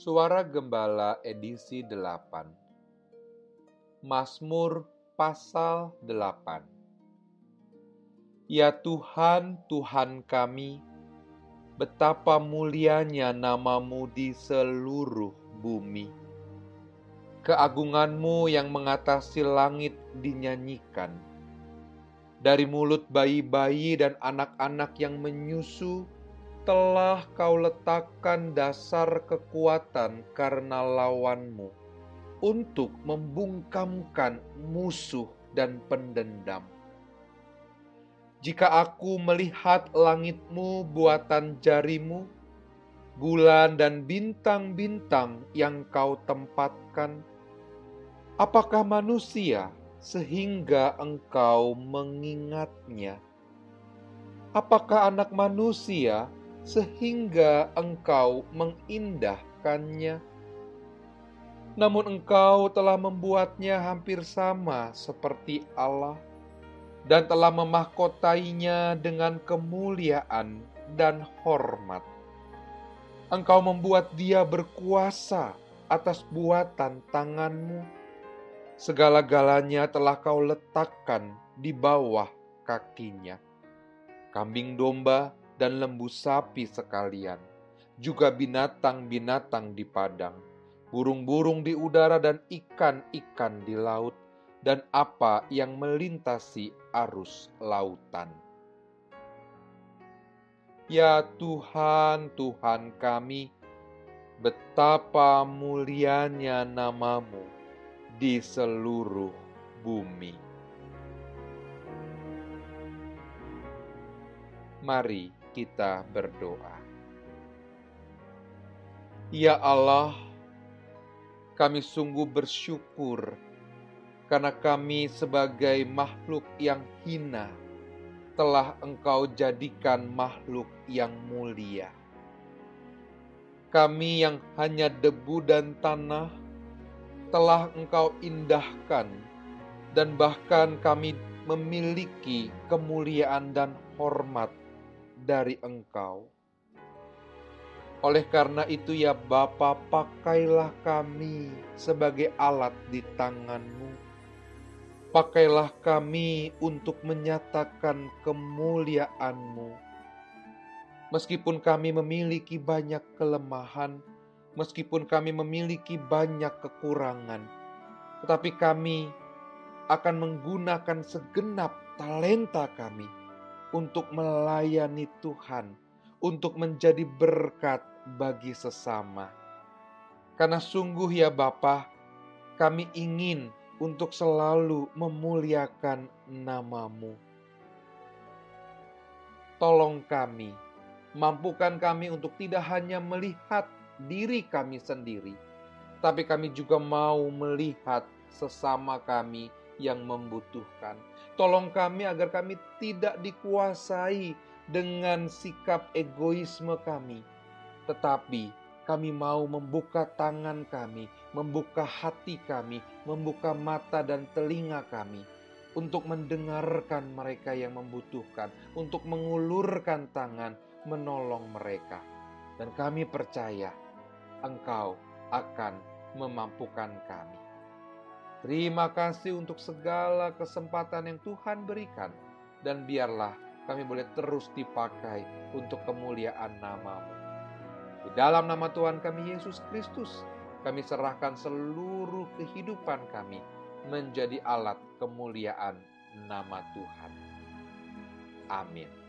Suara Gembala edisi 8 Mazmur pasal 8 Ya Tuhan, Tuhan kami, betapa mulianya namamu di seluruh bumi. Keagunganmu yang mengatasi langit dinyanyikan. Dari mulut bayi-bayi dan anak-anak yang menyusu, telah kau letakkan dasar kekuatan karena lawanmu untuk membungkamkan musuh dan pendendam. Jika aku melihat langitmu buatan jarimu, bulan dan bintang-bintang yang kau tempatkan, apakah manusia sehingga engkau mengingatnya? Apakah anak manusia sehingga engkau mengindahkannya. Namun engkau telah membuatnya hampir sama seperti Allah dan telah memahkotainya dengan kemuliaan dan hormat. Engkau membuat dia berkuasa atas buatan tanganmu. Segala-galanya telah kau letakkan di bawah kakinya. Kambing domba dan lembu sapi sekalian, juga binatang-binatang di padang, burung-burung di udara dan ikan-ikan di laut, dan apa yang melintasi arus lautan. Ya Tuhan, Tuhan kami, betapa mulianya namamu di seluruh bumi. Mari kita berdoa. Ya Allah, kami sungguh bersyukur karena kami sebagai makhluk yang hina telah Engkau jadikan makhluk yang mulia. Kami yang hanya debu dan tanah telah Engkau indahkan, dan bahkan kami memiliki kemuliaan dan hormat dari Engkau. Oleh karena itu ya Bapa, pakailah kami sebagai alat di tanganmu. Pakailah kami untuk menyatakan kemuliaanmu. Meskipun kami memiliki banyak kelemahan, meskipun kami memiliki banyak kekurangan, tetapi kami akan menggunakan segenap talenta kami untuk melayani Tuhan, untuk menjadi berkat bagi sesama. Karena sungguh ya Bapa, kami ingin untuk selalu memuliakan namamu. Tolong kami, mampukan kami untuk tidak hanya melihat diri kami sendiri, tapi kami juga mau melihat sesama kami yang membutuhkan. Tolong kami agar kami tidak dikuasai dengan sikap egoisme kami, tetapi kami mau membuka tangan kami, membuka hati kami, membuka mata dan telinga kami untuk mendengarkan mereka yang membutuhkan, untuk mengulurkan tangan, menolong mereka. Dan kami percaya Engkau akan memampukan kami. Terima kasih untuk segala kesempatan yang Tuhan berikan. Dan biarlah kami boleh terus dipakai untuk kemuliaan namamu. Di dalam nama Tuhan kami Yesus Kristus, kami serahkan seluruh kehidupan kami menjadi alat kemuliaan nama Tuhan. Amin.